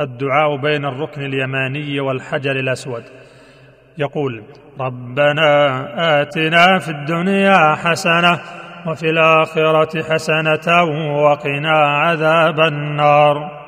الدعاء بين الركن اليماني والحجر الأسود. يقول ربنا آتنا في الدنيا حسنة وفي الآخرة حسنة وقنا عذاب النار.